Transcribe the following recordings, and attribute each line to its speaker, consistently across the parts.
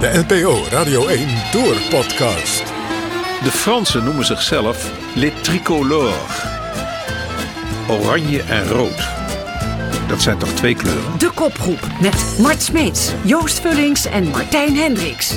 Speaker 1: De NPO Radio 1 Tour Podcast.
Speaker 2: De Fransen noemen zichzelf Les Tricolores. Oranje en rood. Dat zijn toch twee kleuren?
Speaker 3: De kopgroep met Mart Smeets, Joost Vullings en Martijn Hendricks.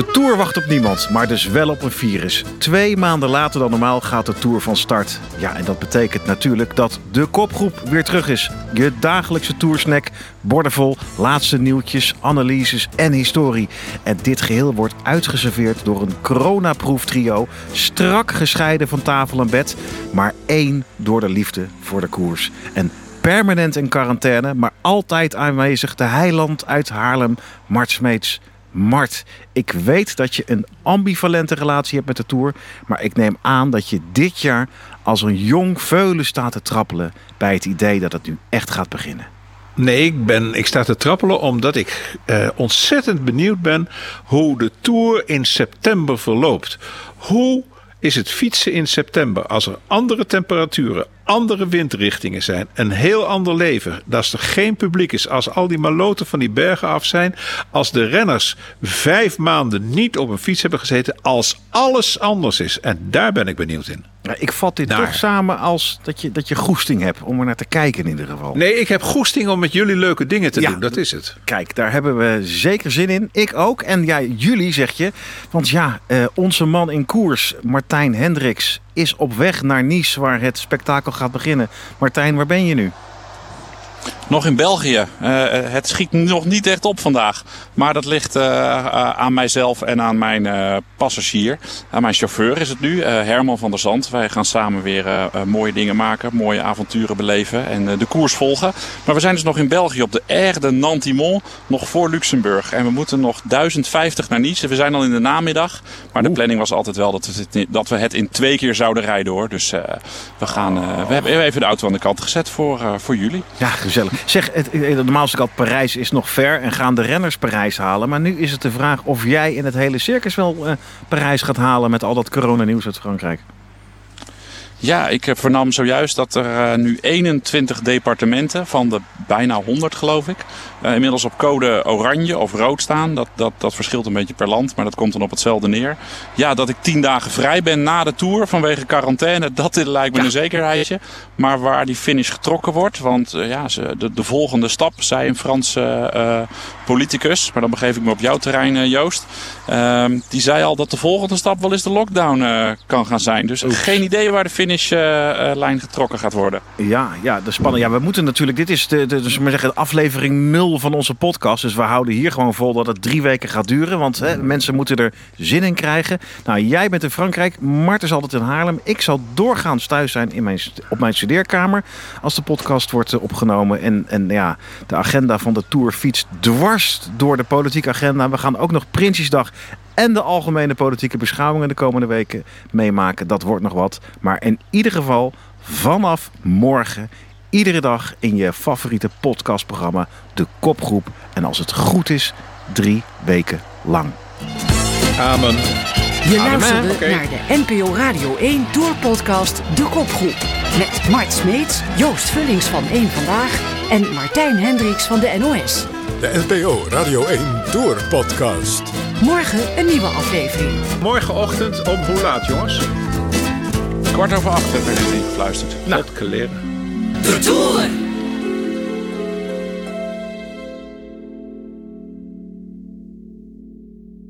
Speaker 4: De Tour wacht op niemand, maar dus wel op een virus. Twee maanden later dan normaal gaat de Tour van start. Ja, en dat betekent natuurlijk dat de kopgroep weer terug is. Je dagelijkse toursnack, bordenvol, laatste nieuwtjes, analyses en historie. En dit geheel wordt uitgeserveerd door een coronaproof trio. Strak gescheiden van tafel en bed, maar één door de liefde voor de koers. En permanent in quarantaine, maar altijd aanwezig de heiland uit Haarlem, Mart Smeets. Mart, ik weet dat je een ambivalente relatie hebt met de Tour. Maar ik neem aan dat je dit jaar als een jong veulen staat te trappelen... bij het idee dat het nu echt gaat beginnen.
Speaker 2: Nee, ik, ben, ik sta te trappelen omdat ik eh, ontzettend benieuwd ben... hoe de Tour in september verloopt. Hoe is het fietsen in september als er andere temperaturen, andere windrichtingen zijn, een heel ander leven. Als er geen publiek is, als al die maloten van die bergen af zijn, als de renners vijf maanden niet op een fiets hebben gezeten, als alles anders is. En daar ben ik benieuwd in.
Speaker 4: Ik vat dit
Speaker 2: Daar.
Speaker 4: toch samen als dat je, dat je goesting hebt om er naar te kijken in ieder geval.
Speaker 2: Nee, ik heb goesting om met jullie leuke dingen te
Speaker 4: Ja.
Speaker 2: doen. Dat is het.
Speaker 4: Kijk, daar hebben we zeker zin in. Ik ook. En ja, jullie zeg je. Want ja, eh, onze man in koers, Martijn Hendricks, is op weg naar Nice, waar het spektakel gaat beginnen. Martijn, waar ben je nu?
Speaker 5: Nog in België. Eh, het schiet nog niet echt op vandaag. Maar dat ligt eh, eh, aan mijzelf en aan mijn eh, passagier. Aan mijn chauffeur is het nu, eh, Herman van der Zand. Wij gaan samen weer eh, eh, mooie dingen maken, mooie avonturen beleven en eh, de koers volgen. Maar we zijn dus nog in België op de Aire de Nantimont, nog voor Luxemburg. En we moeten nog 1050 naar Nice. We zijn al in de namiddag. Maar de planning was altijd wel dat we het, dat we het in twee keer zouden rijden hoor. Dus eh, we, gaan, eh, we hebben even de auto aan de kant gezet voor, eh, voor jullie.
Speaker 4: Ja, Zeg, het, eh, normaal is het al Parijs is nog ver en gaan de renners Parijs halen. Maar nu is het de vraag of jij in het hele circus wel eh, Parijs gaat halen met al dat coronanieuws uit Frankrijk.
Speaker 5: Ja, ik eh, vernam zojuist dat er eh, nu 21 departementen van de bijna 100 geloof ik. eh, inmiddels op code oranje of rood staan. Dat, dat, dat verschilt een beetje per land, maar dat komt dan op hetzelfde neer. Ja, dat ik 10 dagen vrij ben na de Tour vanwege quarantaine, dat lijkt me een zekerheidje. Maar waar die finish getrokken wordt, want ja, ze, de, de volgende stap, zei een Franse politicus, maar dan begeef ik me op jouw terrein Joost. Ehm, die zei al dat de volgende stap wel eens de lockdown kan gaan zijn. Dus geen idee waar de finishlijn getrokken gaat worden.
Speaker 4: Ja, ja, de spanning. Ja, we moeten natuurlijk. Dit is de, de, dus maar zeggen, aflevering 0 van onze podcast. Dus we houden hier gewoon vol dat het drie weken gaat duren. Want hè, mensen moeten er zin in krijgen. Nou, jij bent in Frankrijk. Mart is altijd in Haarlem. Ik zal doorgaans thuis zijn in mijn, op mijn studeerkamer. Als de podcast wordt eh, opgenomen. En, en ja, de agenda van de Tour fietst dwars door de politieke agenda. We gaan ook nog Prinsjesdag en de algemene politieke beschouwingen de komende weken meemaken. Dat wordt nog wat. Maar in ieder geval vanaf morgen, iedere dag in je favoriete podcastprogramma, de kopgroep. En als het goed is, drie weken lang.
Speaker 2: Amen.
Speaker 3: Je luisterde
Speaker 2: Oké.
Speaker 3: naar de NPO Radio 1 Tour Podcast De Kopgroep. Met Mart Smeets, Joost Vullings van 1 Vandaag en Martijn Hendricks van de NOS.
Speaker 1: De NPO Radio 1 Tour Podcast.
Speaker 3: Morgen een nieuwe aflevering.
Speaker 2: Morgenochtend om hoe laat, jongens?
Speaker 5: Kwart over acht werd er ingefluisterd.
Speaker 2: Nou, leren.
Speaker 3: De Tour!